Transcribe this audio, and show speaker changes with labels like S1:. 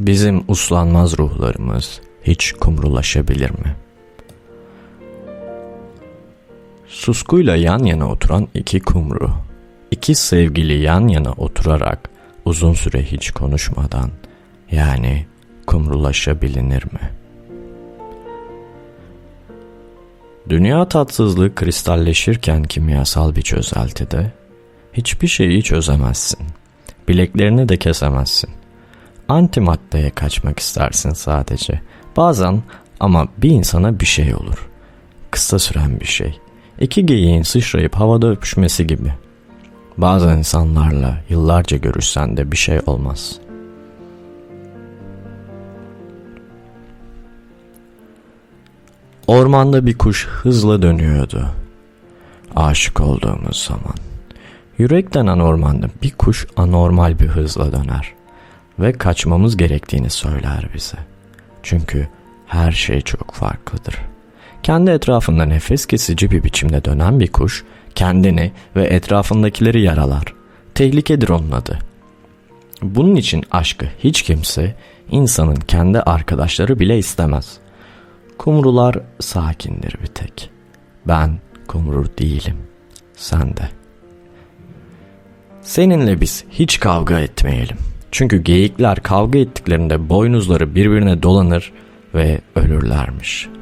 S1: Bizim uslanmaz ruhlarımız hiç kumrulaşabilir mi? Suskuyla yan yana oturan iki kumru, iki sevgili yan yana oturarak uzun süre hiç konuşmadan yani kumrulaşabilinir mi? Dünya tatsızlığı kristalleşirken kimyasal bir çözeltide hiçbir şeyi çözemezsin. Bileklerini de kesemezsin. Antimaddeye kaçmak istersin sadece. Bazen ama bir insana bir şey olur. Kısa süren bir şey. İki geyiğin sıçrayıp havada öpüşmesi gibi. Bazı insanlarla yıllarca görüşsen de bir şey olmaz. Ormanda bir kuş hızla dönüyordu. Aşık olduğumuz zaman. Yürek denen ormanda bir kuş anormal bir hızla döner ve kaçmamız gerektiğini söyler bize. Çünkü her şey çok farklıdır. Kendi etrafında nefes kesici bir biçimde dönen bir kuş kendini ve etrafındakileri yaralar. Tehlikedir onun adı. Bunun için aşkı hiç kimse insanın kendi arkadaşları bile istemez. Kumrular sakindir bir tek. Ben kumru değilim. Sen de. Seninle biz hiç kavga etmeyelim. Çünkü geyikler kavga ettiklerinde boynuzları birbirine dolanır ve ölürlermiş.''